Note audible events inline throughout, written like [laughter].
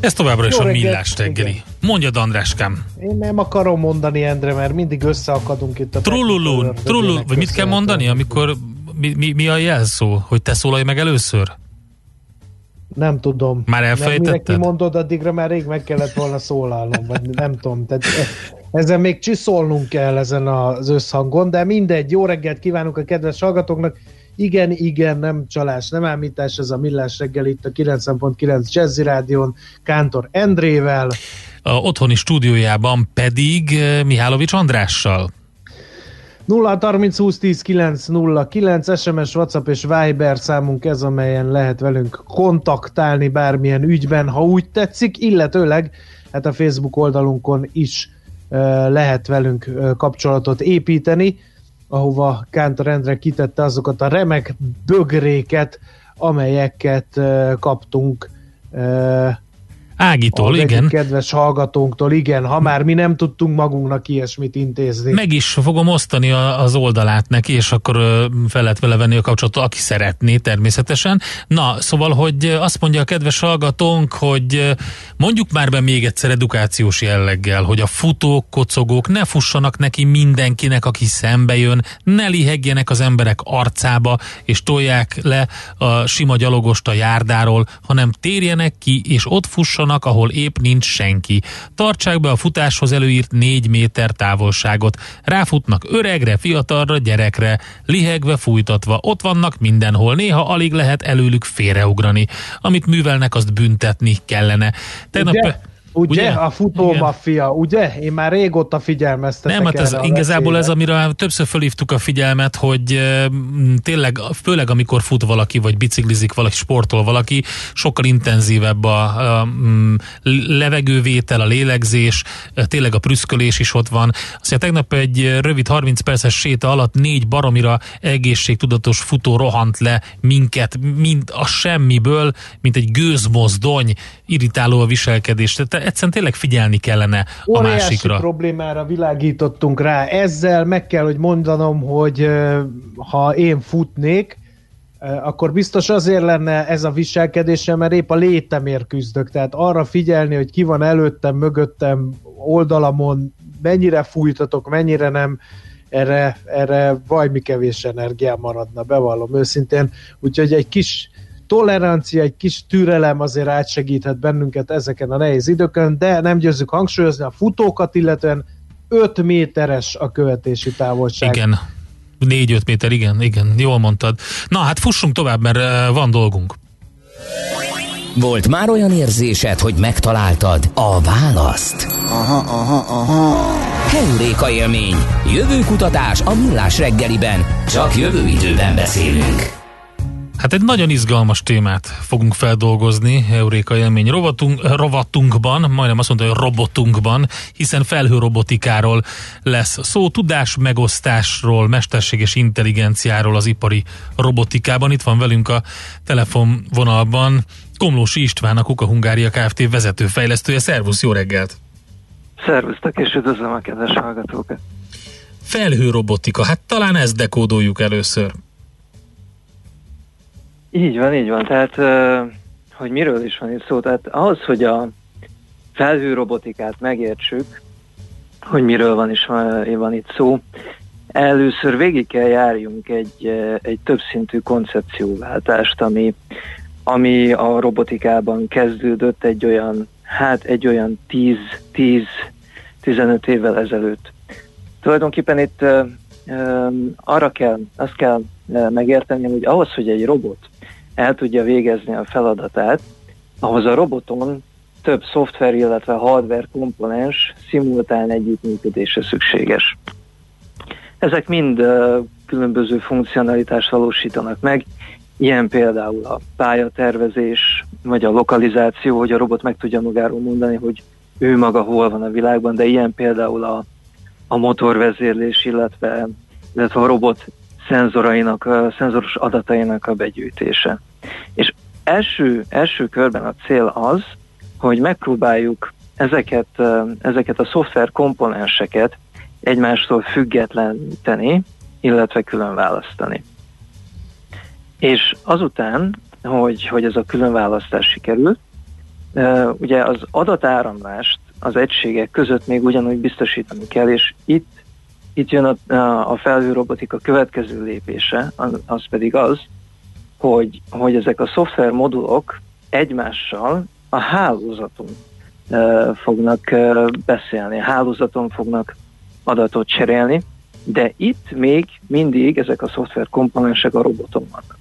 Ez továbbra is Jó a millás reggeli. Mondjad, Andráskám. Én nem akarom mondani, Endre, mert mindig összeakadunk itt a... Trullulú, trullul, vagy mit kell mondani, amikor mi, mi, mi a jelszó, hogy te szólalj meg először? Nem tudom. Már elfelejtetted? Mire mondod, addigra már rég meg kellett volna szólalnom, vagy nem tudom. Tehát ezen még csiszolnunk kell ezen az összhangon, de mindegy, jó reggelt kívánunk a kedves hallgatóknak. Igen, igen, nem csalás, nem ámítás, ez a Millás reggel itt a 90.9 Jazzy Rádion, Kántor Endrével. A otthoni stúdiójában pedig eh, Mihálovics Andrással. 0 30 20 10 9 0 9 SMS, WhatsApp és Viber számunk ez, amelyen lehet velünk kontaktálni bármilyen ügyben, ha úgy tetszik, illetőleg hát a Facebook oldalunkon is uh, lehet velünk uh, kapcsolatot építeni ahova Kántor Endre kitette azokat a remek bögréket, amelyeket kaptunk Ágitól, igen. kedves hallgatónktól, igen, ha már mi nem tudtunk magunknak ilyesmit intézni. Meg is fogom osztani a, az oldalát neki, és akkor fel lehet vele venni a kapcsolatot, aki szeretné természetesen. Na, szóval, hogy azt mondja a kedves hallgatónk, hogy mondjuk már be még egyszer edukációs jelleggel, hogy a futók, kocogók ne fussanak neki mindenkinek, aki szembe jön, ne lihegjenek az emberek arcába, és tolják le a sima gyalogost a járdáról, hanem térjenek ki, és ott fussanak fussanak, ahol épp nincs senki. Tartsák be a futáshoz előírt négy méter távolságot. Ráfutnak öregre, fiatalra, gyerekre, lihegve, fújtatva. Ott vannak mindenhol, néha alig lehet előlük félreugrani. Amit művelnek, azt büntetni kellene. Tegnap... Ugye? Ugye? ugye? A futómaffia, ugye? Én már régóta figyelmeztetek Nem, hát ez igazából ez, amire többször fölhívtuk a figyelmet, hogy tényleg, főleg amikor fut valaki, vagy biciklizik valaki, sportol valaki, sokkal intenzívebb a, a, a levegővétel, a lélegzés, tényleg a prüszkölés is ott van. Azt tegnap egy rövid 30 perces séta alatt négy baromira egészségtudatos futó rohant le minket, mint a semmiből, mint egy gőzmozdony, irritáló a viselkedés. Tehát egyszerűen tényleg figyelni kellene Óriási a másikra. problémára világítottunk rá. Ezzel meg kell, hogy mondanom, hogy ha én futnék, akkor biztos azért lenne ez a viselkedésem, mert épp a létemért küzdök. Tehát arra figyelni, hogy ki van előttem, mögöttem, oldalamon, mennyire fújtatok, mennyire nem, erre, erre vajmi kevés energiám maradna, bevallom őszintén. Úgyhogy egy kis tolerancia, egy kis türelem azért átsegíthet bennünket ezeken a nehéz időkön, de nem győzzük hangsúlyozni a futókat, illetően 5 méteres a követési távolság. Igen, 4-5 méter, igen, igen, jól mondtad. Na hát fussunk tovább, mert uh, van dolgunk. Volt már olyan érzésed, hogy megtaláltad a választ? Aha, aha, aha. Heuréka élmény. Jövőkutatás a millás reggeliben. Csak jövő időben beszélünk. Hát egy nagyon izgalmas témát fogunk feldolgozni Euréka élmény rovatunk, rovatunkban, majdnem azt mondta, hogy robotunkban, hiszen felhőrobotikáról lesz szó, tudás megosztásról, mesterséges intelligenciáról az ipari robotikában. Itt van velünk a telefonvonalban Komlósi István, a Kuka Hungária Kft. vezetőfejlesztője. Szervusz, jó reggelt! Szervusztok, és üdvözlöm a kedves hallgatókat! Felhőrobotika, hát talán ezt dekódoljuk először. Így van, így van. Tehát, hogy miről is van itt szó? Tehát ahhoz, hogy a felhő robotikát megértsük, hogy miről van is van itt szó, először végig kell járjunk egy, egy többszintű koncepcióváltást, ami, ami a robotikában kezdődött egy olyan, hát egy olyan 10-15 évvel ezelőtt. Tulajdonképpen itt arra kell, azt kell megérteni, hogy ahhoz, hogy egy robot el tudja végezni a feladatát, ahhoz a roboton több szoftver, illetve hardware komponens szimultán együttműködése szükséges. Ezek mind különböző funkcionalitást valósítanak meg, ilyen például a pályatervezés, vagy a lokalizáció, hogy a robot meg tudja magáról mondani, hogy ő maga hol van a világban, de ilyen például a, a motorvezérlés, illetve, illetve a robot szenzorainak, a szenzoros adatainak a begyűjtése. És első, első körben a cél az, hogy megpróbáljuk ezeket, ezeket a szoftver komponenseket egymástól függetleníteni, illetve külön választani. És azután, hogy, hogy ez a különválasztás sikerült, ugye az adatáramlást az egységek között még ugyanúgy biztosítani kell, és itt, itt jön a, a felhőrobotika következő lépése, az, pedig az, hogy, hogy ezek a szoftver modulok egymással a hálózaton uh, fognak uh, beszélni, a hálózaton fognak adatot cserélni, de itt még mindig ezek a szoftver komponensek a roboton vannak.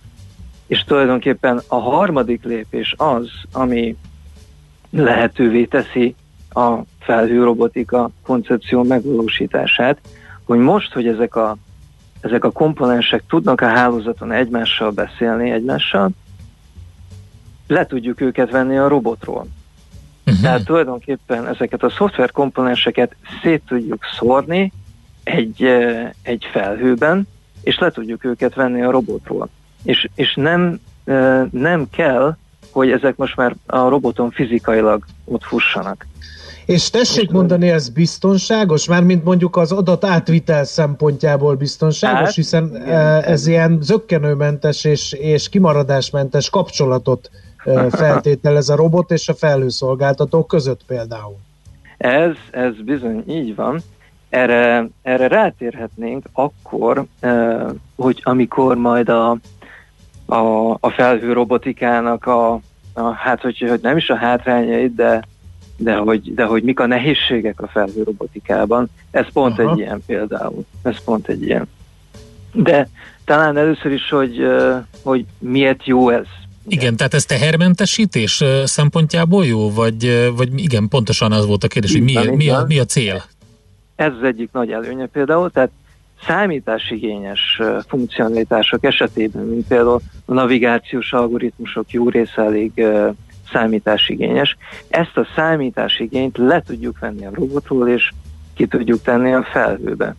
És tulajdonképpen a harmadik lépés az, ami lehetővé teszi a felhőrobotika koncepció megvalósítását, hogy most, hogy ezek a, ezek a komponensek tudnak a hálózaton egymással beszélni, egymással, le tudjuk őket venni a robotról. Uh-huh. Tehát tulajdonképpen ezeket a szoftver komponenseket szét tudjuk szórni egy, egy felhőben, és le tudjuk őket venni a robotról. És, és nem, nem kell, hogy ezek most már a roboton fizikailag ott fussanak. És tessék mondani, ez biztonságos? Mármint mondjuk az adat átvitel szempontjából biztonságos, hát, hiszen igen, ez ilyen zöggenőmentes és, és kimaradásmentes kapcsolatot feltételez a robot és a felhőszolgáltató között például. Ez, ez bizony így van. Erre, erre rátérhetnénk akkor, hogy amikor majd a, a, a felhő robotikának a, a hát hogy, hogy nem is a hátrányait, de, de, hogy, de hogy mik a nehézségek a felhő robotikában, ez pont Aha. egy ilyen például. Ez pont egy ilyen. De talán először is, hogy, hogy miért jó ez, igen, tehát ez tehermentesítés szempontjából jó, vagy, vagy igen, pontosan az volt a kérdés, hogy mi, mi, a, mi a cél? Ez az egyik nagy előnye például, tehát számításigényes funkcionalitások esetében, mint például a navigációs algoritmusok jó része elég számításigényes, ezt a számításigényt le tudjuk venni a robotról, és ki tudjuk tenni a felhőbe.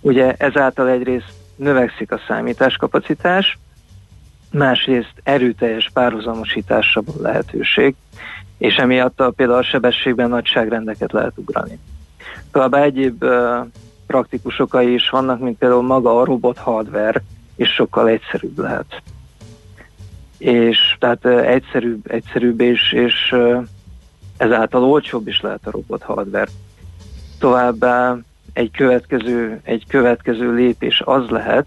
Ugye ezáltal egyrészt növekszik a számításkapacitás, másrészt erőteljes párhuzamosításra van lehetőség, és emiatt a, például a sebességben nagyságrendeket lehet ugrani. Továbbá egyéb uh, praktikus okai is vannak, mint például maga a robot hardware, és sokkal egyszerűbb lehet. És tehát egyszerűbb, egyszerűbb és, és ezáltal olcsóbb is lehet a robot hardware. Továbbá egy következő, egy következő lépés az lehet,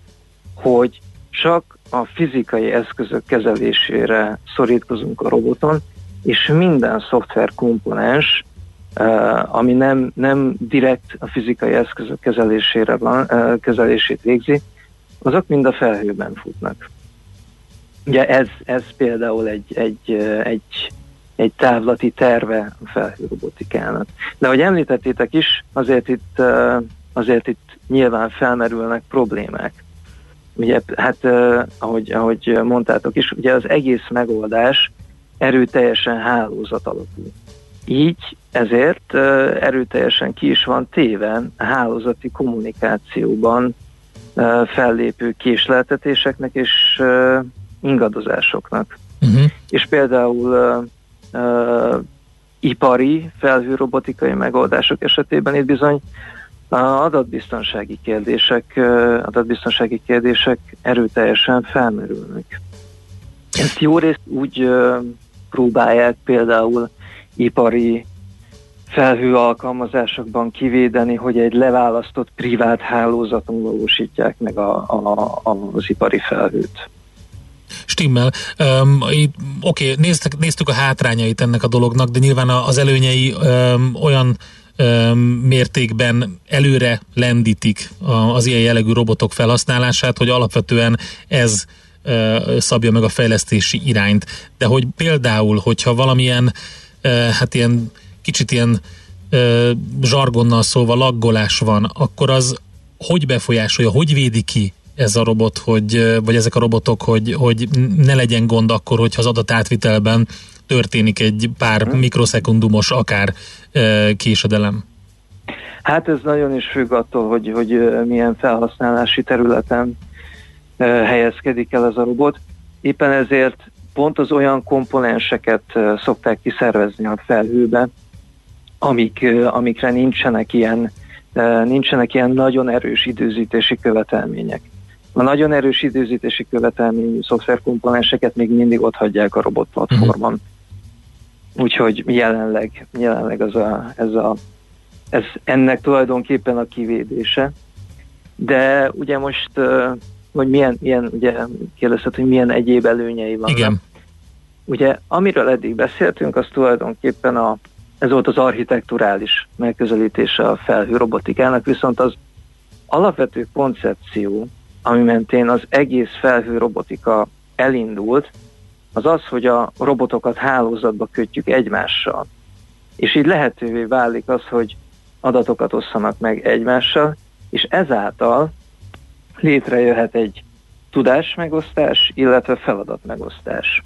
hogy csak a fizikai eszközök kezelésére szorítkozunk a roboton, és minden szoftver komponens, ami nem, nem direkt a fizikai eszközök kezelésére van, kezelését végzi, azok mind a felhőben futnak. Ugye ez, ez például egy, egy, egy, egy távlati terve a felhőrobotikának. De ahogy említettétek is, azért itt, azért itt nyilván felmerülnek problémák. Ugye, hát ahogy, ahogy mondtátok is, ugye az egész megoldás erőteljesen hálózat alapú. Így ezért erőteljesen ki is van téve hálózati kommunikációban fellépő késleltetéseknek és ingadozásoknak. Uh-huh. És például uh, uh, ipari felhőrobotikai megoldások esetében itt bizony a adatbiztonsági kérdések, adatbiztonsági kérdések erőteljesen felmerülnek. Ezt jó részt úgy próbálják például ipari felhő alkalmazásokban kivédeni, hogy egy leválasztott privát hálózaton valósítják meg a, a, az ipari felhőt. Stimmel. Um, Oké, okay, néztük, néztük a hátrányait ennek a dolognak, de nyilván az előnyei um, olyan mértékben előre lendítik az ilyen jellegű robotok felhasználását, hogy alapvetően ez szabja meg a fejlesztési irányt. De hogy például, hogyha valamilyen, hát ilyen kicsit ilyen zsargonnal szólva laggolás van, akkor az hogy befolyásolja, hogy védi ki ez a robot, hogy, vagy ezek a robotok, hogy, hogy ne legyen gond akkor, hogyha az adatátvitelben történik egy pár hmm. mikroszekundumos akár késedelem? Hát ez nagyon is függ attól, hogy, hogy milyen felhasználási területen helyezkedik el ez a robot. Éppen ezért pont az olyan komponenseket szokták kiszervezni a felhőbe, amik, amikre nincsenek ilyen, nincsenek ilyen nagyon erős időzítési követelmények. A nagyon erős időzítési követelményű szoftverkomponenseket még mindig ott hagyják a robot platformon. Uh-huh. Úgyhogy jelenleg, jelenleg az a, ez, a, ez ennek tulajdonképpen a kivédése. De ugye most, hogy milyen, milyen ugye kérdezted, hogy milyen egyéb előnyei vannak. Igen. Ugye, amiről eddig beszéltünk, az tulajdonképpen a, ez volt az architekturális megközelítése a felhő robotikának, viszont az alapvető koncepció, ami mentén az egész felhő robotika elindult, az az, hogy a robotokat hálózatba kötjük egymással. És így lehetővé válik az, hogy adatokat osszanak meg egymással, és ezáltal létrejöhet egy tudásmegosztás, illetve feladatmegosztás.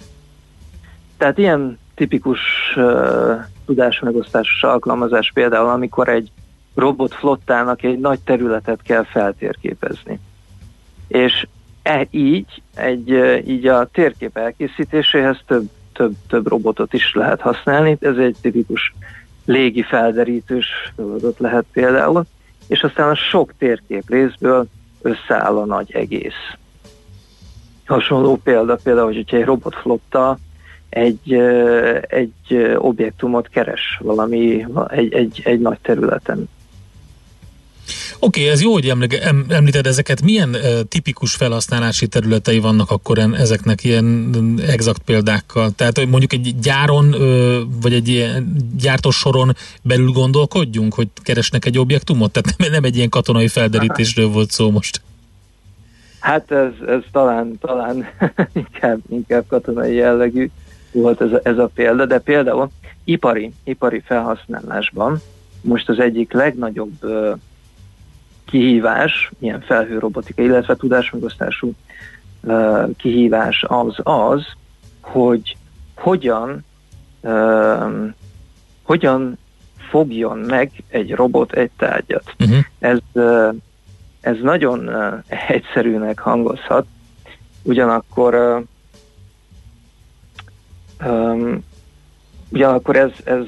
Tehát ilyen tipikus uh, tudásmegosztásos alkalmazás például, amikor egy robot flottának egy nagy területet kell feltérképezni. És e, így, egy, így a térkép elkészítéséhez több, több, több robotot is lehet használni. Ez egy tipikus légi felderítős feladat lehet például, és aztán a sok térkép részből összeáll a nagy egész. Hasonló példa például, hogy egy robotflotta egy, egy objektumot keres valami, egy, egy, egy nagy területen. Oké, okay, ez jó, hogy említed ezeket. Milyen tipikus felhasználási területei vannak akkor en, ezeknek ilyen exakt példákkal? Tehát mondjuk egy gyáron, vagy egy ilyen gyártós soron belül gondolkodjunk, hogy keresnek egy objektumot? Tehát nem, nem egy ilyen katonai felderítésről volt szó most. Hát ez, ez talán, talán [laughs] inkább, inkább katonai jellegű volt ez a, ez a példa, de például ipari, ipari felhasználásban most az egyik legnagyobb kihívás, ilyen felhőrobotika, illetve tudásmegosztású uh, kihívás az az, hogy hogyan uh, hogyan fogjon meg egy robot egy tárgyat. Uh-huh. Ez, uh, ez nagyon uh, egyszerűnek hangozhat, ugyanakkor uh, um, ugyanakkor ez, ez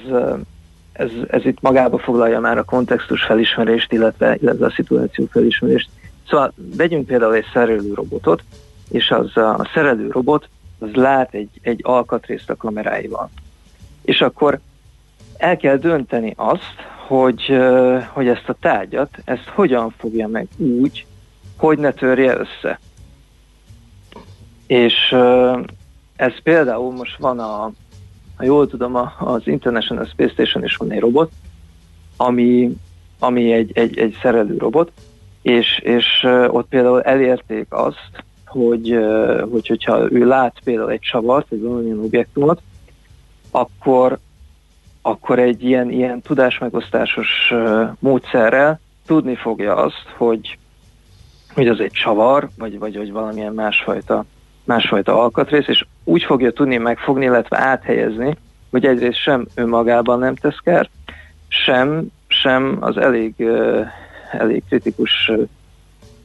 ez, ez itt magába foglalja már a kontextus felismerést, illetve, illetve a szituáció felismerést. Szóval vegyünk például egy szerelő robotot, és az a szerelő robot az lát egy, egy alkatrészt a kameráival. És akkor el kell dönteni azt, hogy, hogy ezt a tárgyat, ezt hogyan fogja meg úgy, hogy ne törje össze. És ez például most van a, ha jól tudom, az International Space Station is van egy robot, ami, ami egy, egy, egy szerelő robot, és, és ott például elérték azt, hogy, hogy hogyha ő lát például egy csavart, egy valamilyen objektumot, akkor, akkor egy ilyen, ilyen tudásmegosztásos módszerrel tudni fogja azt, hogy, hogy az egy csavar, vagy, vagy, vagy valamilyen másfajta másfajta alkatrész, és úgy fogja tudni megfogni, illetve áthelyezni, hogy egyrészt sem önmagában nem tesz kert, sem, sem az elég, elég kritikus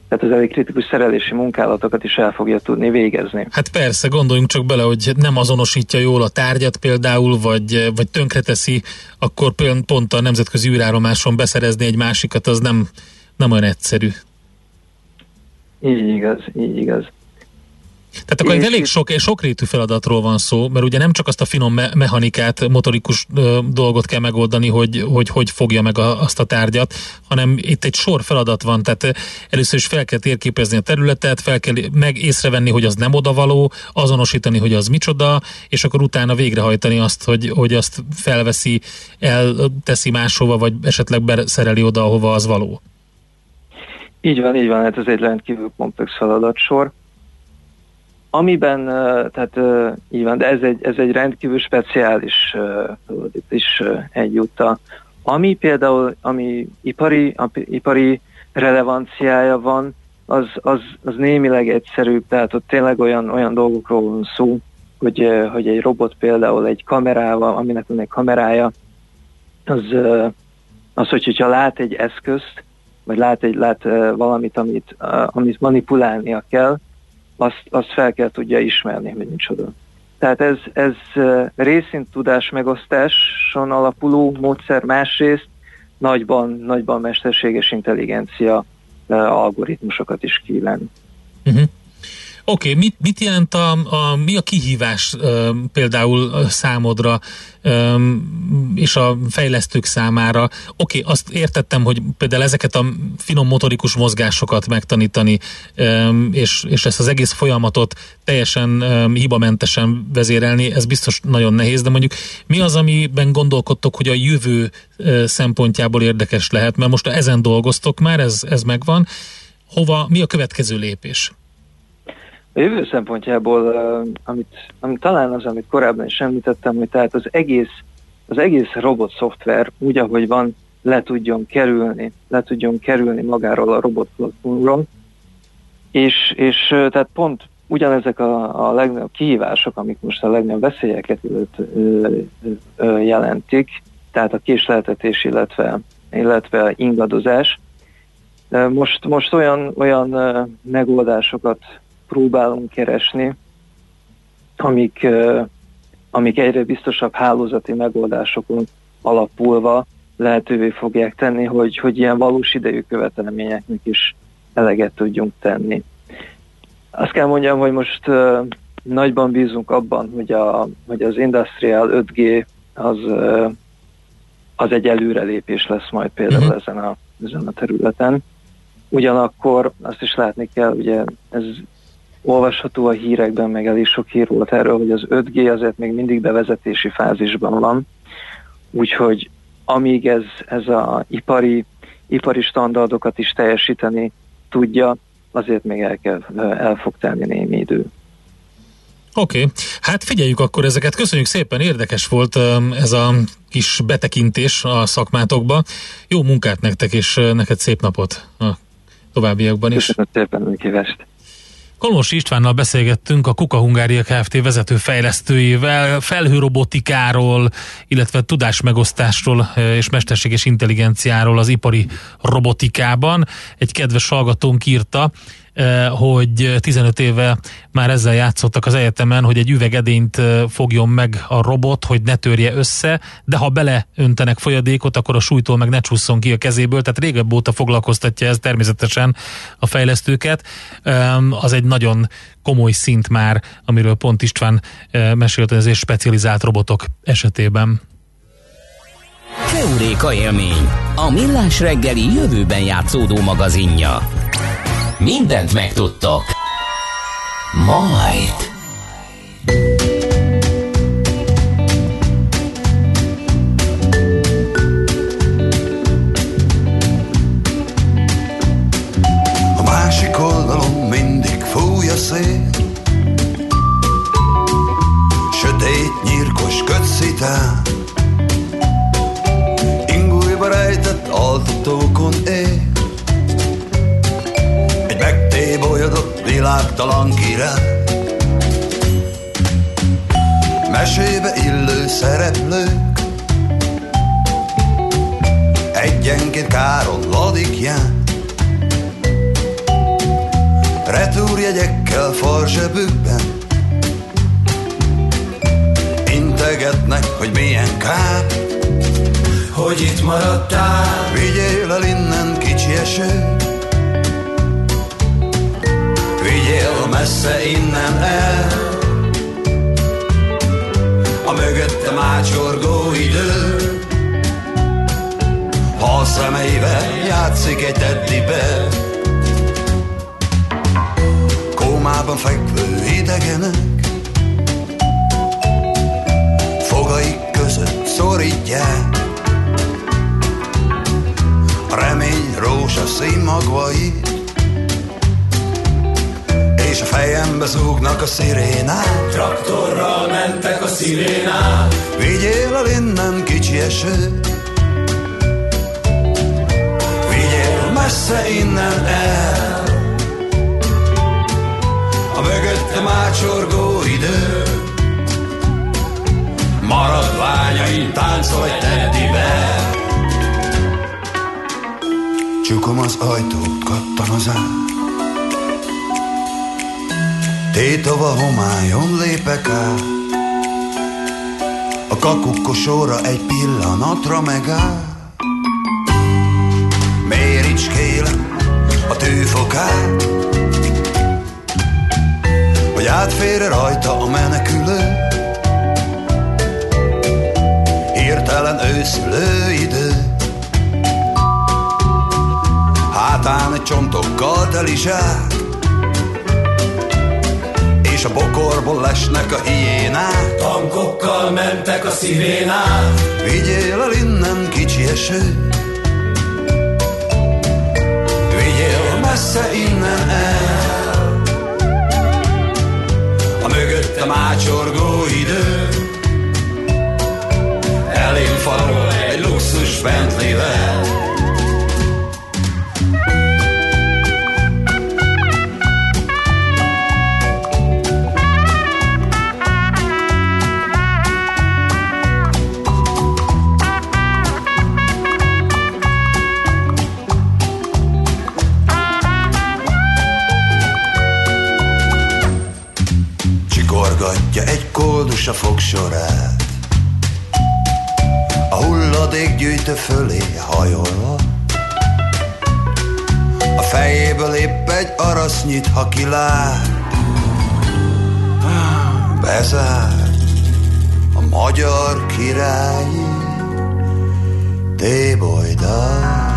tehát az elég kritikus szerelési munkálatokat is el fogja tudni végezni. Hát persze, gondoljunk csak bele, hogy nem azonosítja jól a tárgyat például, vagy, vagy tönkreteszi, akkor pont a nemzetközi űrállomáson beszerezni egy másikat, az nem, nem olyan egyszerű. Így igaz, így igaz. Tehát akkor egy elég sok, sokrétű feladatról van szó, mert ugye nem csak azt a finom me- mechanikát, motorikus ö, dolgot kell megoldani, hogy, hogy hogy fogja meg a, azt a tárgyat, hanem itt egy sor feladat van, tehát először is fel kell térképezni a területet, fel kell meg észrevenni, hogy az nem odavaló, azonosítani, hogy az micsoda, és akkor utána végrehajtani azt, hogy, hogy azt felveszi, elteszi máshova, vagy esetleg beszereli oda, ahova az való. Így van, így van, hát ez egy rendkívül komplex feladatsor Amiben, tehát van, de ez egy, ez egy rendkívül speciális is egyúttal. Ami például, ami ipari, ipari relevanciája van, az, az, az némileg egyszerűbb, tehát ott tényleg olyan, olyan dolgokról van szó, hogy, hogy egy robot például egy kamerával, aminek van egy kamerája, az, az hogyha lát egy eszközt, vagy lát, egy, lát valamit, amit, amit manipulálnia kell, azt, azt fel kell tudja ismerni, hogy micsoda. Tehát ez, ez részint tudás megosztáson alapuló módszer, másrészt nagyban, nagyban mesterséges intelligencia algoritmusokat is kíván. Uh-huh. Oké, okay, mit, mit jelent a, a, mi a kihívás uh, például számodra um, és a fejlesztők számára? Oké, okay, azt értettem, hogy például ezeket a finom motorikus mozgásokat megtanítani, um, és, és ezt az egész folyamatot teljesen um, hibamentesen vezérelni, ez biztos nagyon nehéz, de mondjuk mi az, amiben gondolkodtok, hogy a jövő uh, szempontjából érdekes lehet? Mert most ezen dolgoztok már, ez, ez megvan. Hova, mi a következő lépés? A jövő szempontjából, amit, amit talán az, amit korábban is említettem, hogy tehát az egész, az egész robot szoftver úgy, ahogy van, le tudjon kerülni, le tudjon kerülni magáról a robot és, és tehát pont ugyanezek a, a legnagyobb kihívások, amik most a legnagyobb veszélyeket jelentik, tehát a késleltetés, illetve, illetve ingadozás. Most, most olyan, olyan megoldásokat próbálunk keresni, amik, amik egyre biztosabb hálózati megoldásokon alapulva lehetővé fogják tenni, hogy, hogy ilyen valós idejű követelményeknek is eleget tudjunk tenni. Azt kell mondjam, hogy most uh, nagyban bízunk abban, hogy, a, hogy az Industrial 5G az, uh, az egy előrelépés lesz majd például uh-huh. ezen, a, ezen a területen. Ugyanakkor azt is látni kell, ugye ez olvasható a hírekben, meg elég sok hír volt erről, hogy az 5G azért még mindig bevezetési fázisban van, úgyhogy amíg ez, ez a ipari, ipari standardokat is teljesíteni tudja, azért még el, kell, el fog tenni némi idő. Oké, okay. hát figyeljük akkor ezeket. Köszönjük szépen, érdekes volt ez a kis betekintés a szakmátokba. Jó munkát nektek, és neked szép napot a továbbiakban is. Köszönöm szépen, a Kolmos Istvánnal beszélgettünk a Kuka Hungária Kft. vezető fejlesztőjével, felhőrobotikáról, illetve tudásmegosztásról eh, és mesterséges intelligenciáról az ipari robotikában. Egy kedves hallgatónk írta, hogy 15 éve már ezzel játszottak az egyetemen, hogy egy üvegedényt eh, fogjon meg a robot, hogy ne törje össze, de ha beleöntenek folyadékot, akkor a súlytól meg ne csúszson ki a kezéből, tehát régebb óta foglalkoztatja ez természetesen a fejlesztőket. Az egy nagyon komoly szint már, amiről pont István eh, mesélt, ez egy specializált robotok esetében. Keuréka élmény, a millás reggeli jövőben játszódó magazinja. Mindent megtudtok. Majd. A másik oldalon mindig fúj a szél Sötét, nyírkos kötszitán Mesébe illő szereplők, egyenként káron ladik jár. Retúrjegyekkel farzsebükben. Integetnek, hogy milyen kár. Hogy itt maradtál. Vigyél el innen kicsi eső. Vigyél messze innen el A mögöttem ácsorgó idő. Ha a szemeivel játszik egy teddibe Kómában fekvő idegenek Fogaik között szorítják. Remény rózsaszín magvait fejembe zúgnak a szirénák. Traktorral mentek a szirénák. Vigyél el innen kicsi eső. Vigyél messze innen el. A mögötte mácsorgó idő. Maradványain egy teddibe Csukom az ajtót, kattan az át. Tétova homályon lépek át. A kakukkosóra egy pillanatra megáll. Méricskélem a tűfokát, hogy átfér rajta a menekülő. Hirtelen őszülő idő, hátán egy csontokkal teli zsák, és a bokorból lesnek a hiénák. Tankokkal mentek a szirénák, Vigyél el innen kicsi eső. Vigyél messze innen el. A mögöttem ácsorgó idő. Elém farol egy luxus Bentley-vel koldus a fogsorát A hulladék gyűjtő fölé hajolva A fejéből épp egy arasz nyit, ha kilát. Bezár a magyar királyi Débolydal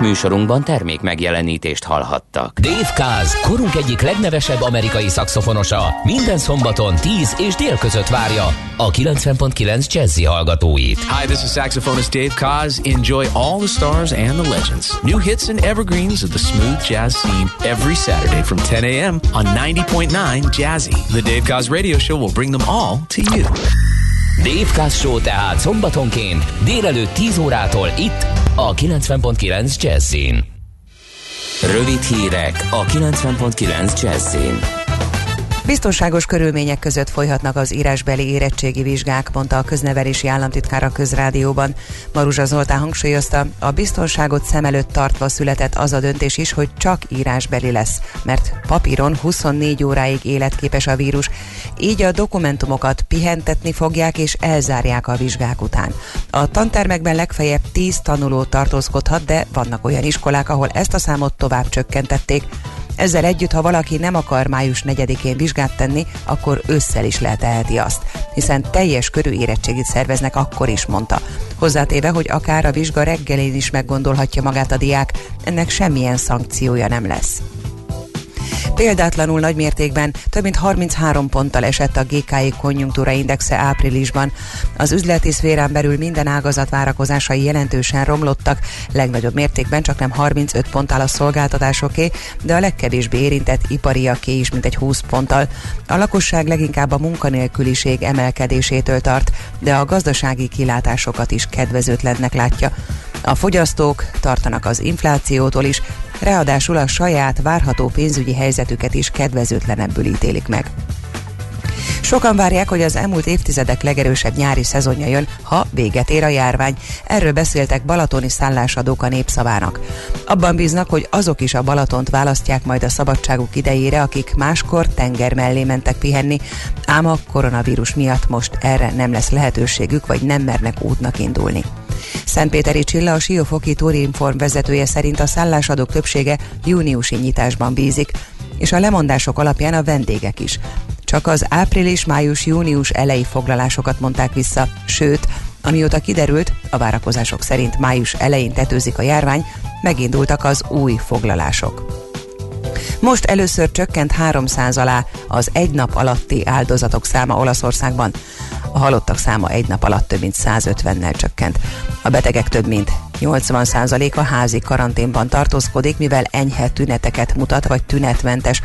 Műsorunkban termék megjelenítést hallhattak. Dave Kaz, korunk egyik legnevesebb amerikai szakszofonosa, minden szombaton 10 és dél között várja a 90.9 Jazzy hallgatóit. Hi, this is saxophonist Dave Kaz. Enjoy all the stars and the legends. New hits and evergreens of the smooth jazz scene every Saturday from 10 a.m. on 90.9 Jazzy. The Dave Kaz radio show will bring them all to you. Dave Kaz Show tehát szombatonként délelőtt 10 órától itt a 90.9 Jazzin. Rövid hírek a 90.9 Jazzin. Biztonságos körülmények között folyhatnak az írásbeli érettségi vizsgák, mondta a köznevelési államtitkár a közrádióban. Maruzsa Zoltán hangsúlyozta, a biztonságot szem előtt tartva született az a döntés is, hogy csak írásbeli lesz, mert papíron 24 óráig életképes a vírus, így a dokumentumokat pihentetni fogják és elzárják a vizsgák után. A tantermekben legfeljebb 10 tanuló tartózkodhat, de vannak olyan iskolák, ahol ezt a számot tovább csökkentették, ezzel együtt, ha valaki nem akar május 4-én vizsgát tenni, akkor ősszel is leteheti azt, hiszen teljes körű érettségit szerveznek akkor is, mondta. Hozzátéve, hogy akár a vizsga reggelén is meggondolhatja magát a diák, ennek semmilyen szankciója nem lesz. Példátlanul nagy mértékben több mint 33 ponttal esett a GKI konjunktúra indexe áprilisban. Az üzleti szférán belül minden ágazat várakozásai jelentősen romlottak, legnagyobb mértékben csak nem 35 ponttal a szolgáltatásoké, de a legkevésbé érintett ipariaké is mintegy 20 ponttal. A lakosság leginkább a munkanélküliség emelkedésétől tart, de a gazdasági kilátásokat is kedvezőtlennek látja. A fogyasztók tartanak az inflációtól is, ráadásul a saját várható pénzügyi helyzetüket is kedvezőtlenebbül ítélik meg. Sokan várják, hogy az elmúlt évtizedek legerősebb nyári szezonja jön, ha véget ér a járvány. Erről beszéltek balatoni szállásadók a népszavának. Abban bíznak, hogy azok is a Balatont választják majd a szabadságuk idejére, akik máskor tenger mellé mentek pihenni, ám a koronavírus miatt most erre nem lesz lehetőségük, vagy nem mernek útnak indulni. Szentpéteri Csilla, a Siófoki Turinform vezetője szerint a szállásadók többsége júniusi nyitásban bízik, és a lemondások alapján a vendégek is. Csak az április-május-június elejé foglalásokat mondták vissza, sőt, amióta kiderült, a várakozások szerint május elején tetőzik a járvány, megindultak az új foglalások. Most először csökkent 300 alá az egy nap alatti áldozatok száma Olaszországban. A halottak száma egy nap alatt több mint 150-nel csökkent. A betegek több mint 80%-a házi karanténban tartózkodik, mivel enyhe tüneteket mutat, vagy tünetmentes.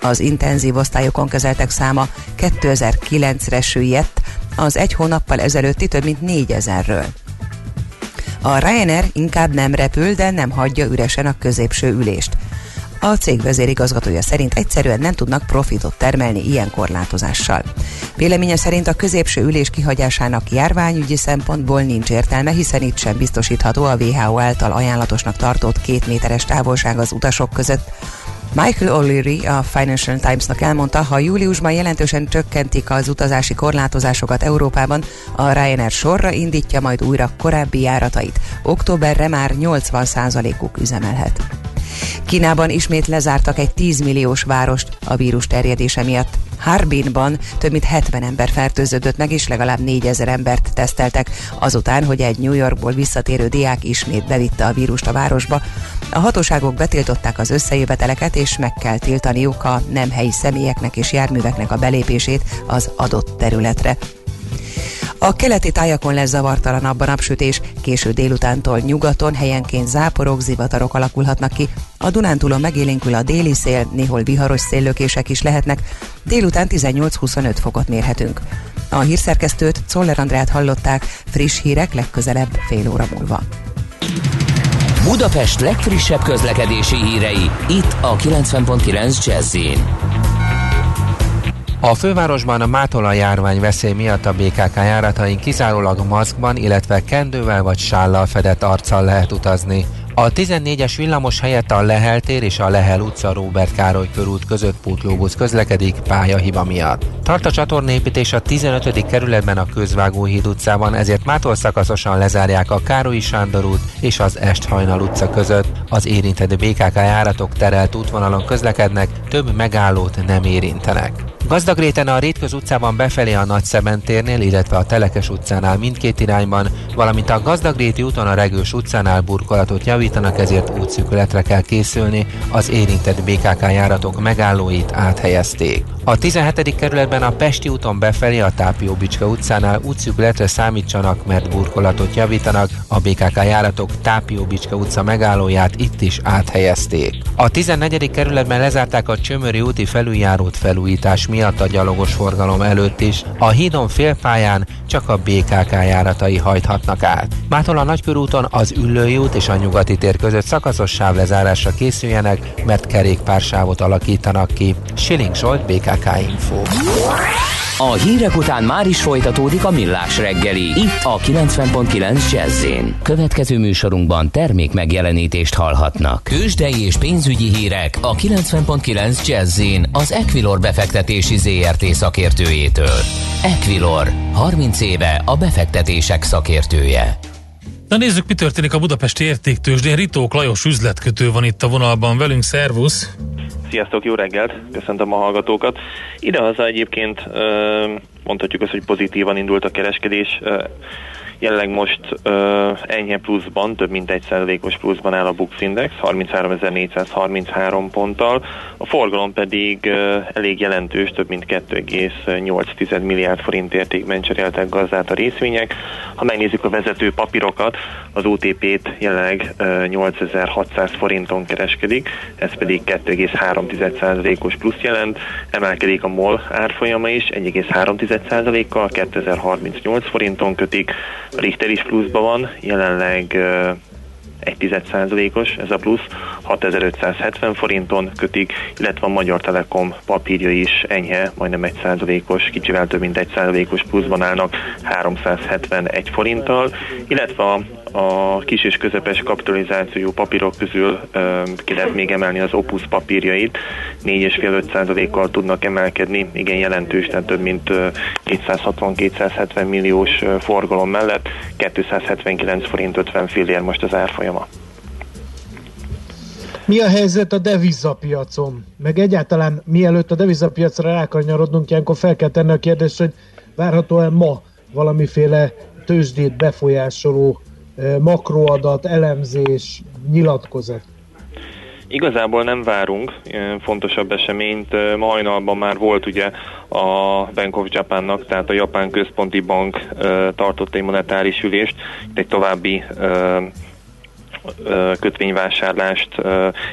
Az intenzív osztályokon kezeltek száma 2009-re süllyedt, az egy hónappal ezelőtti több mint 4000-ről. A Ryanair inkább nem repül, de nem hagyja üresen a középső ülést. A cég vezérigazgatója szerint egyszerűen nem tudnak profitot termelni ilyen korlátozással. Véleménye szerint a középső ülés kihagyásának járványügyi szempontból nincs értelme, hiszen itt sem biztosítható a WHO által ajánlatosnak tartott két méteres távolság az utasok között. Michael O'Leary a Financial Times-nak elmondta, ha júliusban jelentősen csökkentik az utazási korlátozásokat Európában, a Ryanair sorra indítja majd újra korábbi járatait. Októberre már 80%-uk üzemelhet. Kínában ismét lezártak egy 10 milliós várost a vírus terjedése miatt. Harbinban több mint 70 ember fertőződött meg, és legalább 4000 embert teszteltek, azután, hogy egy New Yorkból visszatérő diák ismét bevitte a vírust a városba. A hatóságok betiltották az összejöveteleket, és meg kell tiltaniuk a nem helyi személyeknek és járműveknek a belépését az adott területre. A keleti tájakon lesz zavartalanabb a napsütés, késő délutántól nyugaton helyenként záporok, zivatarok alakulhatnak ki. A Dunántúlon megélénkül a déli szél, néhol viharos széllökések is lehetnek, délután 18-25 fokot mérhetünk. A hírszerkesztőt Czoller Andrát hallották, friss hírek legközelebb fél óra múlva. Budapest legfrissebb közlekedési hírei, itt a 90.9 jazz a fővárosban a mátola járvány veszély miatt a BKK járatain kizárólag maszkban, illetve kendővel vagy sállal fedett arccal lehet utazni. A 14-es villamos helyett a Lehel tér és a Lehel utca Róbert Károly körút között pótlóbusz közlekedik pályahiba miatt. Tart a csatornépítés a 15. kerületben a Közvágóhíd utcában, ezért mától szakaszosan lezárják a Károlyi Sándor út és az Esthajnal utca között. Az érintett BKK járatok terelt útvonalon közlekednek, több megállót nem érintenek. Gazdagréten a Rétköz utcában befelé a Nagy térnél, illetve a Telekes utcánál mindkét irányban, valamint a Gazdagréti úton a Regős utcánál burkolatot javítanak, ezért útszűkületre kell készülni, az érintett BKK járatok megállóit áthelyezték. A 17. kerületben a Pesti úton befelé a Tápió Bicska utcánál útszűkületre számítsanak, mert burkolatot javítanak, a BKK járatok Tápió Bicska utca megállóját itt is áthelyezték. A 14. kerületben lezárták a Csömöri úti felüljárót felújítás miatt a gyalogos forgalom előtt is. A hídon félpályán csak a BKK járatai hajthatnak át. Mától a Nagykörúton az Üllői út és a Nyugati tér között szakaszos sávlezárásra készüljenek, mert kerékpársávot alakítanak ki. Schilling Zsolt, BKK Info. A hírek után már is folytatódik a millás reggeli. Itt a 90.9 jazz Következő műsorunkban termék megjelenítést hallhatnak. Kősdei és pénzügyi hírek a 90.9 jazz az Equilor befektetési ZRT szakértőjétől. Equilor, 30 éve a befektetések szakértője. Na nézzük, mi történik a budapesti értéktősdén. Ritók Lajos üzletkötő van itt a vonalban velünk. Szervusz! Sziasztok, jó reggelt! Köszöntöm a hallgatókat. Idehaza egyébként mondhatjuk azt, hogy pozitívan indult a kereskedés. Jelenleg most uh, enyhe pluszban, több mint egy százalékos pluszban áll a Bux Index, 33.433 ponttal. A forgalom pedig uh, elég jelentős, több mint 2,8 milliárd forint értékben cseréltek gazdát a részvények. Ha megnézzük a vezető papírokat, az OTP-t jelenleg uh, 8600 forinton kereskedik, ez pedig 2,3 százalékos plusz jelent. Emelkedik a MOL árfolyama is, 1,3 százalékkal 2038 forinton kötik. Richter is pluszban van, jelenleg egy százalékos ez a plusz, 6570 forinton kötik, illetve a Magyar Telekom papírja is enyhe, majdnem egy százalékos, kicsivel több mint egy százalékos pluszban állnak 371 forinttal, illetve a a kis és közepes kapitalizációjú papírok közül ö, ki lehet még emelni az Opus papírjait, 4,5-5%-kal tudnak emelkedni, igen jelentős, tehát több mint 260-270 milliós forgalom mellett 279 forint 50 fillér most az árfolyama. Mi a helyzet a devizapiacon? Meg egyáltalán mielőtt a devizapiacra rákanyarodnunk, ilyenkor fel kell tenni a kérdést, hogy várhatóan ma valamiféle tőzsdét befolyásoló makroadat, elemzés, nyilatkozat? Igazából nem várunk fontosabb eseményt. Ma hajnalban már volt ugye a Bank of Japannak, tehát a Japán Központi Bank tartott egy monetáris ülést, egy további kötvényvásárlást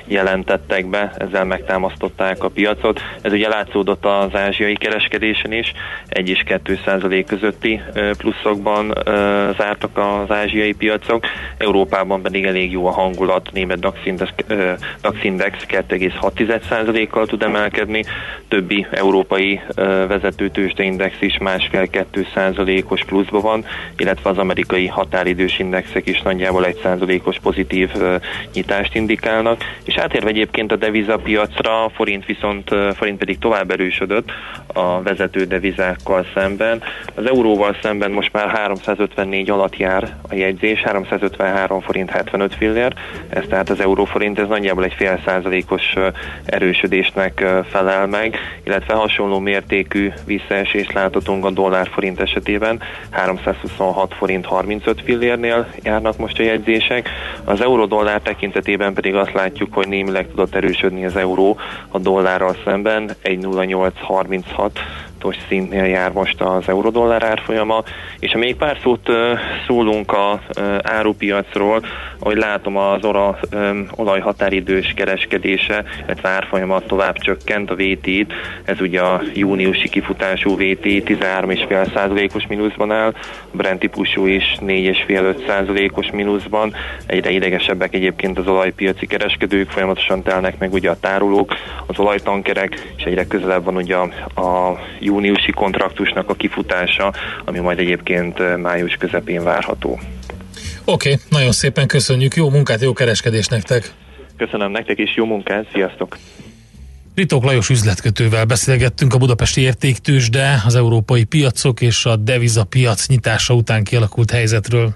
jelentettek be, ezzel megtámasztották a piacot. Ez ugye látszódott az ázsiai kereskedésen is, 1 és 2 százalék közötti pluszokban zártak az ázsiai piacok, Európában pedig elég jó a hangulat, német DAX Index, DAX Index 2,6 százalékkal tud emelkedni, többi európai vezető tőzsdeindex is másfél-2 százalékos pluszban van, illetve az amerikai határidős indexek is nagyjából 1 százalékos pozitív nyitást indikálnak, és átérve egyébként a devizapiacra, a forint viszont, forint pedig tovább erősödött a vezető devizákkal szemben. Az euróval szemben most már 354 alatt jár a jegyzés, 353 forint 75 fillér, ez tehát az euróforint, ez nagyjából egy fél százalékos erősödésnek felel meg, illetve hasonló mértékű visszaesést láthatunk a dollár-forint esetében, 326 forint 35 fillérnél járnak most a jegyzések. Az euró-dollár tekintetében pedig azt látjuk, hogy némileg tudott erősödni az euró a dollárral szemben, 1.0836 fontos szintnél jár most az eurodollár árfolyama, és ha még pár szót szólunk a árupiacról, ahogy látom az ora, olaj határidős kereskedése, illetve árfolyama tovább csökkent a VT-t, ez ugye a júniusi kifutású VT 13,5%-os mínuszban áll, a Brent típusú is 4,5-5%-os mínuszban, egyre idegesebbek egyébként az olajpiaci kereskedők, folyamatosan telnek meg ugye a tárolók, az olajtankerek, és egyre közelebb van ugye a, a júniusi kontraktusnak a kifutása, ami majd egyébként május közepén várható. Oké, okay, nagyon szépen köszönjük, jó munkát, jó kereskedést nektek! Köszönöm nektek is, jó munkát, sziasztok! Ritók Lajos üzletkötővel beszélgettünk a budapesti értéktősde, az európai piacok és a deviza piac nyitása után kialakult helyzetről.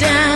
down.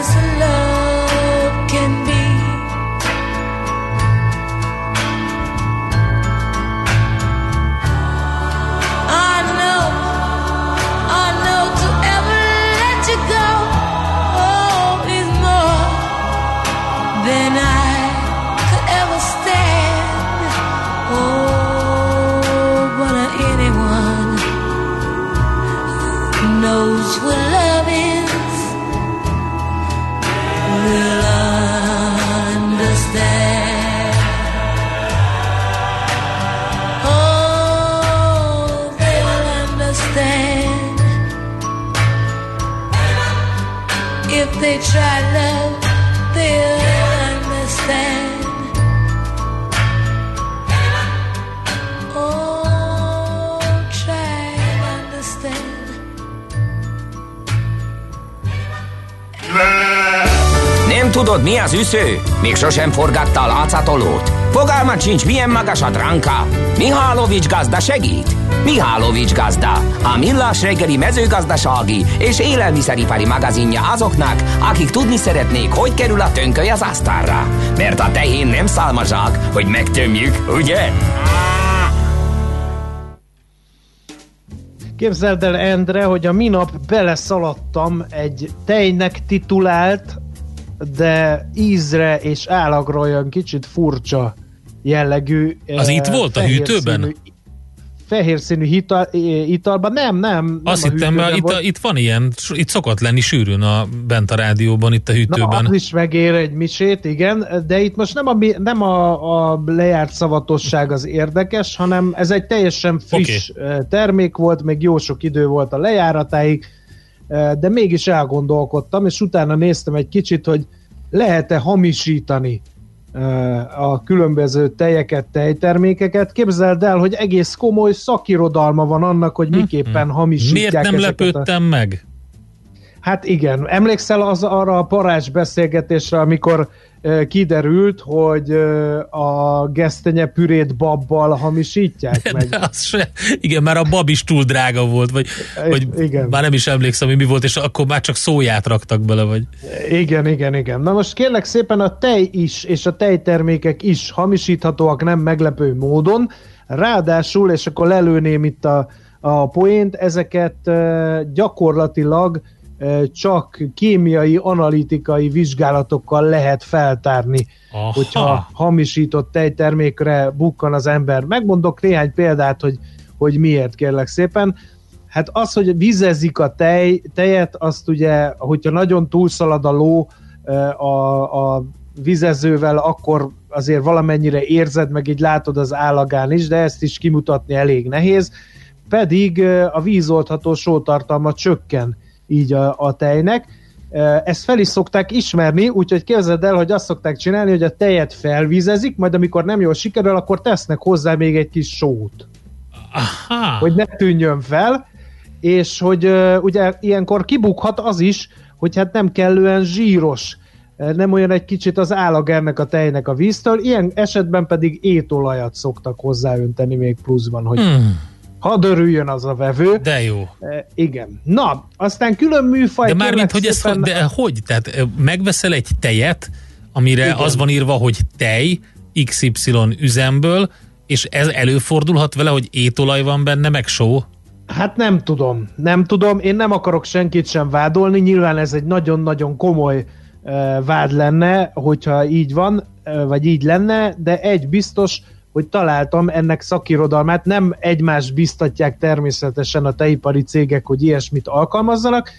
as love can be. I know, I know to ever let you go oh, is more than I could ever stand. Oh, but anyone knows. Nem tudod, mi az üsző? Még sosem forgatta a látszatolót? Fogalmat sincs, milyen magas a dránka. Mihálovics gazda segít? Mihálovics gazda, a millás reggeli mezőgazdasági és élelmiszeripari magazinja azoknak, akik tudni szeretnék, hogy kerül a tönköly az asztalra. Mert a tehén nem szálmazsák, hogy megtömjük, ugye? Képzeld el, Endre, hogy a minap beleszaladtam egy tejnek titulált, de ízre és állagra olyan kicsit furcsa jellegű. Az itt volt a hűtőben? Színű, fehér színű ital, italban. Nem, nem. Azt nem hittem, mert itt, itt van ilyen, itt szokott lenni sűrűn a, bent a rádióban, itt a hűtőben. Na, az is megér egy misét, igen, de itt most nem a, nem a, a lejárt szavatosság az érdekes, hanem ez egy teljesen friss okay. termék volt, még jó sok idő volt a lejáratáig, de mégis elgondolkodtam, és utána néztem egy kicsit, hogy lehet-e hamisítani a különböző tejeket, tejtermékeket. Képzeld el, hogy egész komoly szakirodalma van annak, hogy miképpen hmm. hamisítják Miért nem lepődtem a... meg? Hát igen, emlékszel az arra a parás beszélgetésre, amikor kiderült, hogy a gesztenye pürét babbal hamisítják de, meg. De az se, igen, már a bab is túl drága volt, vagy, vagy igen. már nem is emlékszem, hogy mi volt, és akkor már csak szóját raktak bele, vagy. Igen, igen, igen. Na most kérlek szépen a tej is, és a tejtermékek is hamisíthatóak nem meglepő módon, ráadásul, és akkor lelőném itt a, a poént, ezeket gyakorlatilag csak kémiai, analitikai vizsgálatokkal lehet feltárni, Aha. hogyha hamisított tejtermékre bukkan az ember. Megmondok néhány példát, hogy, hogy miért kérlek szépen. Hát az, hogy vizezik a tej, tejet, azt ugye, hogyha nagyon túlszalad a ló a, a vizezővel, akkor azért valamennyire érzed, meg így látod az állagán is, de ezt is kimutatni elég nehéz. Pedig a vízoltható sótartalma csökken így a, a tejnek. Ezt fel is szokták ismerni, úgyhogy képzeld el, hogy azt szokták csinálni, hogy a tejet felvízezik, majd amikor nem jól sikerül, akkor tesznek hozzá még egy kis sót. Aha. Hogy ne tűnjön fel, és hogy ugye ilyenkor kibukhat az is, hogy hát nem kellően zsíros, nem olyan egy kicsit az állag ennek a tejnek a víztől, ilyen esetben pedig étolajat szoktak hozzáönteni még pluszban, hogy hmm Hadd örüljön az a vevő. De jó. E, igen. Na, aztán külön műfaj. De már mint, hogy ez, de hogy? Tehát megveszel egy tejet, amire igen. az van írva, hogy tej, XY üzemből, és ez előfordulhat vele, hogy étolaj van benne, meg só? Hát nem tudom, nem tudom, én nem akarok senkit sem vádolni, nyilván ez egy nagyon-nagyon komoly uh, vád lenne, hogyha így van, uh, vagy így lenne, de egy biztos, hogy találtam ennek szakirodalmát, nem egymást biztatják természetesen a teipari cégek, hogy ilyesmit alkalmazzanak,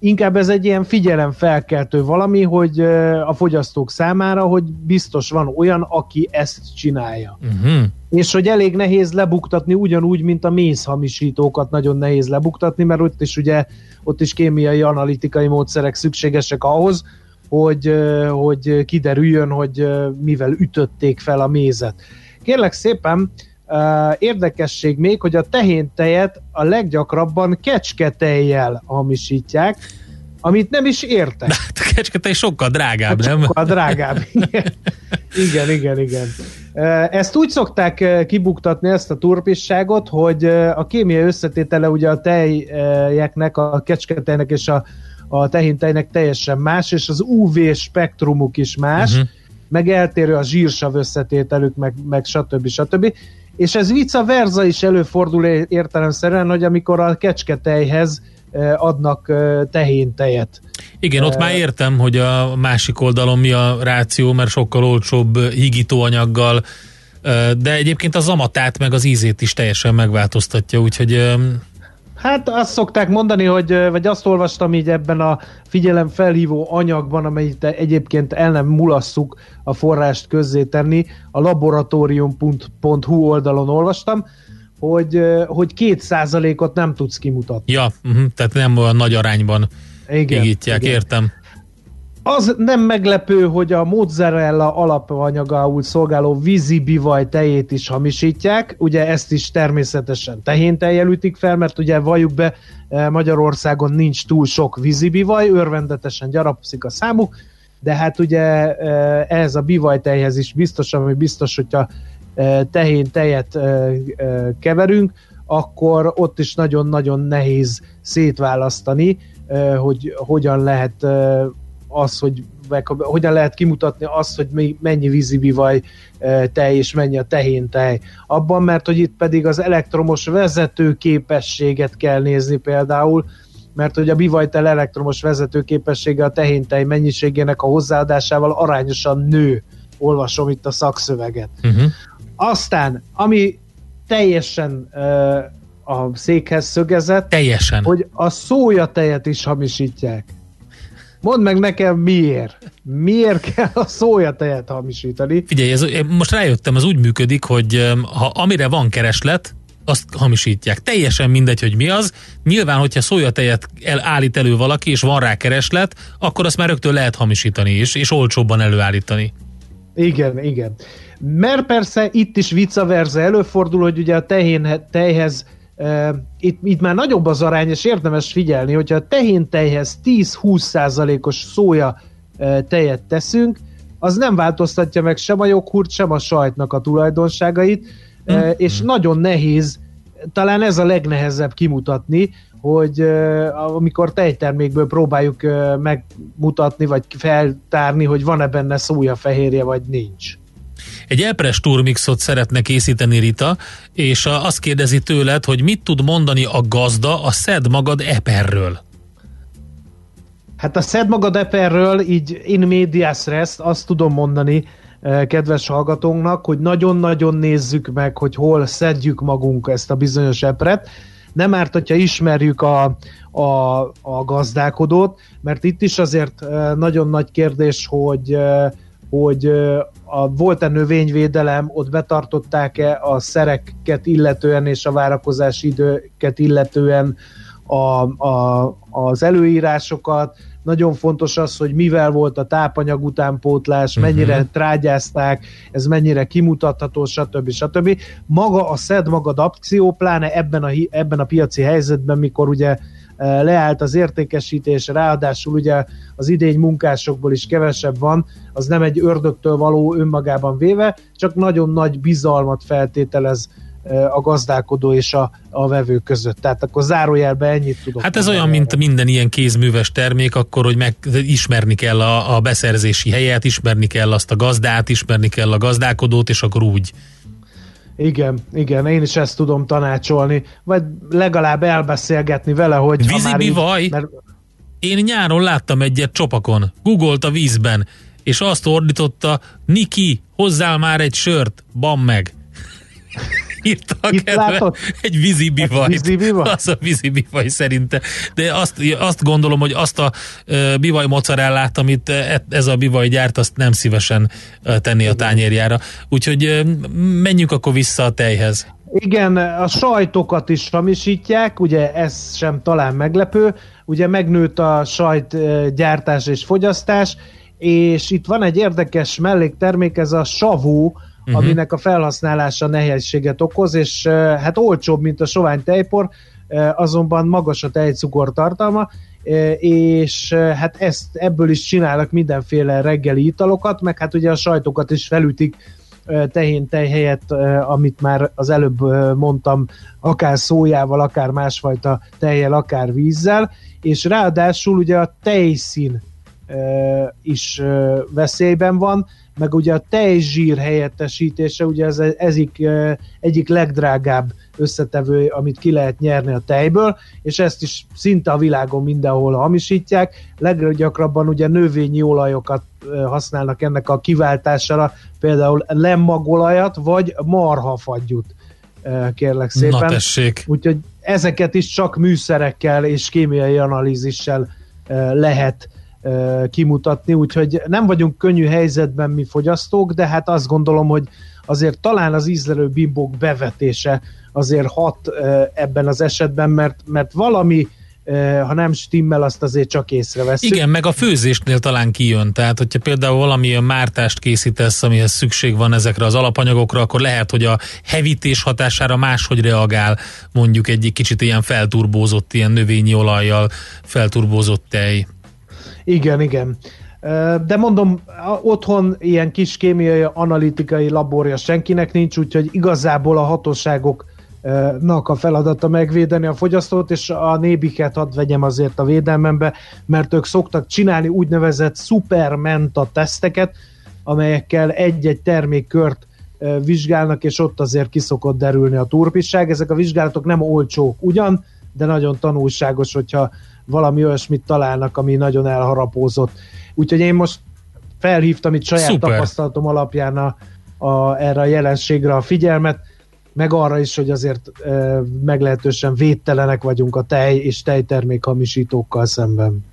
inkább ez egy ilyen figyelemfelkeltő valami, hogy a fogyasztók számára, hogy biztos van olyan, aki ezt csinálja. Uh-huh. És hogy elég nehéz lebuktatni, ugyanúgy, mint a mézhamisítókat nagyon nehéz lebuktatni, mert ott is ugye ott is kémiai, analitikai módszerek szükségesek ahhoz, hogy, hogy kiderüljön, hogy mivel ütötték fel a mézet. Kérlek szépen, uh, érdekesség még, hogy a tehéntejet a leggyakrabban kecsketejjel hamisítják, amit nem is értek. De [laughs] a kecsketej sokkal drágább, hát nem? Sokkal drágább, [laughs] igen. igen, igen, igen. Ezt úgy szokták kibuktatni, ezt a turpisságot, hogy a kémiai összetétele ugye a tejeknek, a kecsketejnek és a, a tehintejnek teljesen más, és az UV spektrumuk is más, uh-huh meg eltérő a zsírsav összetételük, meg, meg stb. stb. És ez vice versa is előfordul értelemszerűen, hogy amikor a kecsketejhez adnak eh, tehéntejet. Igen, ott már értem, hogy a másik oldalon mi a ráció, mert sokkal olcsóbb higítóanyaggal, de egyébként az amatát meg az ízét is teljesen megváltoztatja, úgyhogy Hát azt szokták mondani, hogy, vagy azt olvastam így ebben a figyelemfelhívó anyagban, amelyet egyébként el nem mulasszuk a forrást közzétenni, a laboratorium.hu oldalon olvastam, hogy, hogy két százalékot nem tudsz kimutatni. Ja, uh-huh, tehát nem olyan nagy arányban igen, igen. értem. Az nem meglepő, hogy a mozzarella alapanyagául szolgáló vízibivaj tejét is hamisítják, ugye ezt is természetesen tehéntejjel ütik fel, mert ugye valljuk be, eh, Magyarországon nincs túl sok vízibivaj, örvendetesen gyarapszik a számuk, de hát ugye ehhez a bivajtejhez is biztos, ami biztos, hogyha tehén tejet keverünk, akkor ott is nagyon-nagyon nehéz szétválasztani, hogy hogyan lehet az, hogy meg, hogyan lehet kimutatni azt, hogy mennyi vízibivaj tej és mennyi a tehén tej. Abban, mert hogy itt pedig az elektromos vezető képességet kell nézni például, mert hogy a bivajtel elektromos vezető képessége a tehéntej mennyiségének a hozzáadásával arányosan nő. Olvasom itt a szakszöveget. Uh-huh. Aztán, ami teljesen uh, a székhez szögezett, teljesen. hogy a szójatejet is hamisítják. Mondd meg nekem miért. Miért kell a szójatejet hamisítani? Figyelj, ez, most rájöttem, ez úgy működik, hogy ha amire van kereslet, azt hamisítják. Teljesen mindegy, hogy mi az. Nyilván, hogyha szójatejet el, állít elő valaki, és van rá kereslet, akkor azt már rögtön lehet hamisítani is, és olcsóbban előállítani. Igen, igen. Mert persze itt is vice versa előfordul, hogy ugye a tehén, tejhez itt, itt már nagyobb az arány, és érdemes figyelni, hogyha a tehén tejhez 10-20 százalékos szója tejet teszünk, az nem változtatja meg sem a joghurt, sem a sajtnak a tulajdonságait, uh, és nagyon nehéz, talán ez a legnehezebb kimutatni, hogy amikor tejtermékből próbáljuk megmutatni, vagy feltárni, hogy van-e benne szójafehérje, vagy nincs. Egy Epres turmixot szeretne készíteni Rita, és azt kérdezi tőled, hogy mit tud mondani a gazda a szed magad eperről. Hát a szed magad eperről, így in medias res, azt tudom mondani, kedves hallgatónknak, hogy nagyon-nagyon nézzük meg, hogy hol szedjük magunk ezt a bizonyos epret. Nem árt, hogyha ismerjük a, a, a gazdálkodót, mert itt is azért nagyon nagy kérdés, hogy hogy a, volt-e növényvédelem, ott betartották-e a szereket illetően és a várakozási időket illetően a, a, az előírásokat, nagyon fontos az, hogy mivel volt a tápanyag utánpótlás, uh-huh. mennyire trágyázták, ez mennyire kimutatható, stb. stb. Maga a szed magad akció, pláne ebben a, ebben a piaci helyzetben, mikor ugye leállt az értékesítés, ráadásul ugye az idény munkásokból is kevesebb van, az nem egy ördögtől való önmagában véve, csak nagyon nagy bizalmat feltételez a gazdálkodó és a, a vevő között. Tehát akkor zárójelbe ennyit tudok. Hát ez olyan, erre. mint minden ilyen kézműves termék, akkor, hogy meg ismerni kell a, a beszerzési helyet, ismerni kell azt a gazdát, ismerni kell a gazdálkodót, és akkor úgy igen, igen, én is ezt tudom tanácsolni, vagy legalább elbeszélgetni vele, hogy Vízi ha már így? Mert... Én nyáron láttam egyet csopakon, googolt a vízben, és azt ordította, Niki, hozzál már egy sört, bam meg írta a Itt kedve. Egy vízi bivajt. Az a vízi bivaj szerinte. De azt, azt gondolom, hogy azt a bivaj mozzarellát, amit e, ez a bivaj gyárt, azt nem szívesen tenni a tányérjára. Úgyhogy menjünk akkor vissza a tejhez. Igen, a sajtokat is hamisítják, ugye ez sem talán meglepő, ugye megnőtt a sajt gyártás és fogyasztás, és itt van egy érdekes melléktermék, ez a savó, uh-huh. aminek a felhasználása nehézséget okoz, és hát olcsóbb, mint a sovány tejpor, azonban magas a tejcukor tartalma, és hát ezt ebből is csinálnak mindenféle reggeli italokat, meg hát ugye a sajtokat is felütik tehén tej helyett, amit már az előbb mondtam, akár szójával, akár másfajta tejjel, akár vízzel, és ráadásul ugye a tejszín is veszélyben van, meg ugye a tejzsír helyettesítése, ugye ez ezik, egyik legdrágább összetevő, amit ki lehet nyerni a tejből, és ezt is szinte a világon mindenhol hamisítják. Leggyakrabban ugye növényi olajokat használnak ennek a kiváltására, például lemmagolajat, vagy marhafagyut kérlek szépen. Na tessék. Úgyhogy ezeket is csak műszerekkel és kémiai analízissel lehet kimutatni, úgyhogy nem vagyunk könnyű helyzetben mi fogyasztók, de hát azt gondolom, hogy azért talán az ízlelő bimbók bevetése azért hat ebben az esetben, mert, mert valami ha nem stimmel, azt azért csak észreveszünk. Igen, meg a főzésnél talán kijön, tehát hogyha például valamilyen mártást készítesz, amihez szükség van ezekre az alapanyagokra, akkor lehet, hogy a hevítés hatására máshogy reagál mondjuk egy kicsit ilyen felturbózott, ilyen növényi olajjal felturbózott tej. Igen, igen. De mondom, otthon ilyen kis kémiai analitikai laborja senkinek nincs, úgyhogy igazából a hatóságoknak a feladata megvédeni a fogyasztót, és a nébiket hadd vegyem azért a védelmembe, mert ők szoktak csinálni úgynevezett supermenta teszteket, amelyekkel egy-egy termékkört vizsgálnak, és ott azért kiszokott derülni a turpisság. Ezek a vizsgálatok nem olcsók ugyan, de nagyon tanulságos, hogyha valami olyasmit találnak, ami nagyon elharapózott. Úgyhogy én most felhívtam itt saját Szuper. tapasztalatom alapján a, a, erre a jelenségre a figyelmet, meg arra is, hogy azért e, meglehetősen védtelenek vagyunk a tej és tejtermék hamisítókkal szemben.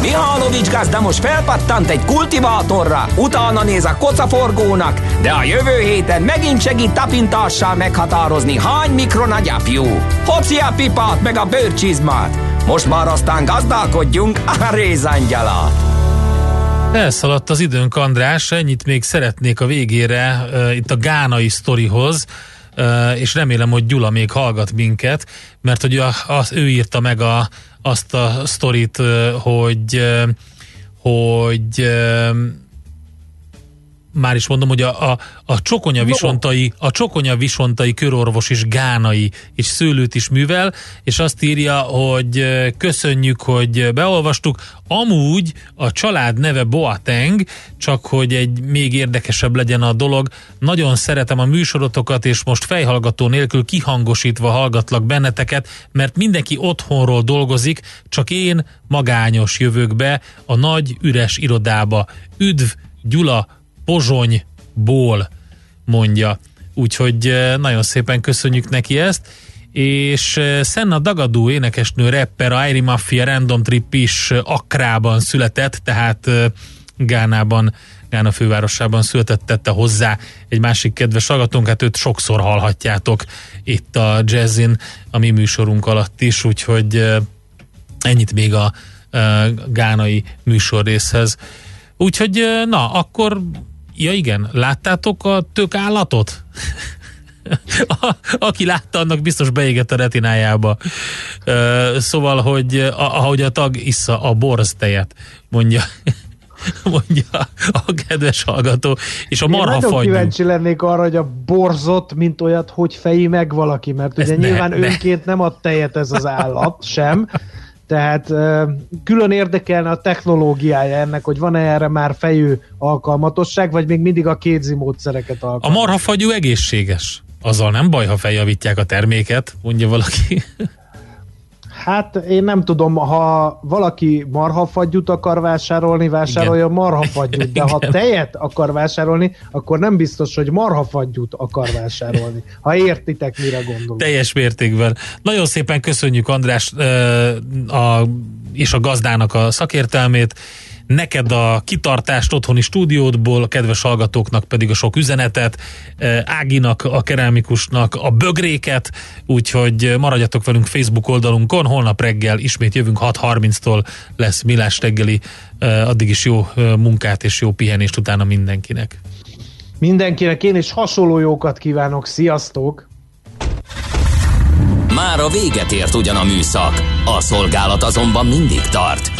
Mihálovics gazda most felpattant egy kultivátorra, utána néz a kocaforgónak, de a jövő héten megint segít tapintással meghatározni, hány mikron a gyapjú. Hoci a pipát meg a bőrcsizmát. Most már aztán gazdálkodjunk a rézangyalát. Elszaladt az időnk, András, ennyit még szeretnék a végére uh, itt a gánai sztorihoz, uh, és remélem, hogy Gyula még hallgat minket, mert hogy a, az, ő írta meg a, azt a sztorit, hogy hogy már is mondom, hogy a, a, a csokonya visontai, a csokonya visontai körorvos is gánai és szőlőt is művel, és azt írja, hogy köszönjük, hogy beolvastuk. Amúgy a család neve Boateng, csak hogy egy még érdekesebb legyen a dolog. Nagyon szeretem a műsorotokat, és most fejhallgató nélkül kihangosítva hallgatlak benneteket, mert mindenki otthonról dolgozik, csak én magányos jövök be a nagy üres irodába. Üdv, Gyula, Pozsonyból mondja. Úgyhogy eh, nagyon szépen köszönjük neki ezt és eh, Senna Dagadú énekesnő rapper a Airi Mafia Random Trip is Akrában született, tehát eh, Gánában, Gána fővárosában született tette hozzá egy másik kedves hallgatónk, hát őt sokszor hallhatjátok itt a Jazzin, a mi műsorunk alatt is, úgyhogy ennyit még a gánai műsorrészhez. Úgyhogy na, akkor Ja igen, láttátok a tök állatot? [laughs] A, aki látta, annak biztos beégett a retinájába. Szóval, hogy ahogy a tag issza a borztejet, mondja [laughs] mondja a kedves hallgató, és a marha Én nagyon kíváncsi lennék arra, hogy a borzot, mint olyat, hogy feji meg valaki, mert ugye ez nyilván ne, önként ne. nem ad tejet ez az állat sem, tehát külön érdekelne a technológiája ennek, hogy van-e erre már fejű alkalmatosság, vagy még mindig a kézi módszereket alkalmaz. A marhafagyú egészséges. Azzal nem baj, ha feljavítják a terméket, mondja valaki. Hát én nem tudom, ha valaki marhafagyút akar vásárolni, vásárolja Igen. marhafagyút, de ha tejet akar vásárolni, akkor nem biztos, hogy marhafagyút akar vásárolni. Ha értitek, mire gondolok. Teljes mértékben. Nagyon szépen köszönjük András a, és a gazdának a szakértelmét, neked a kitartást otthoni stúdiódból, a kedves hallgatóknak pedig a sok üzenetet, eh, Áginak, a kerámikusnak a bögréket, úgyhogy maradjatok velünk Facebook oldalunkon, holnap reggel ismét jövünk 6.30-tól lesz Milás reggeli, eh, addig is jó eh, munkát és jó pihenést utána mindenkinek. Mindenkinek én is hasonló jókat kívánok, sziasztok! Már a véget ért ugyan a műszak, a szolgálat azonban mindig tart,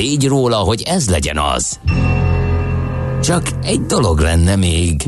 tégy róla, hogy ez legyen az. Csak egy dolog lenne még.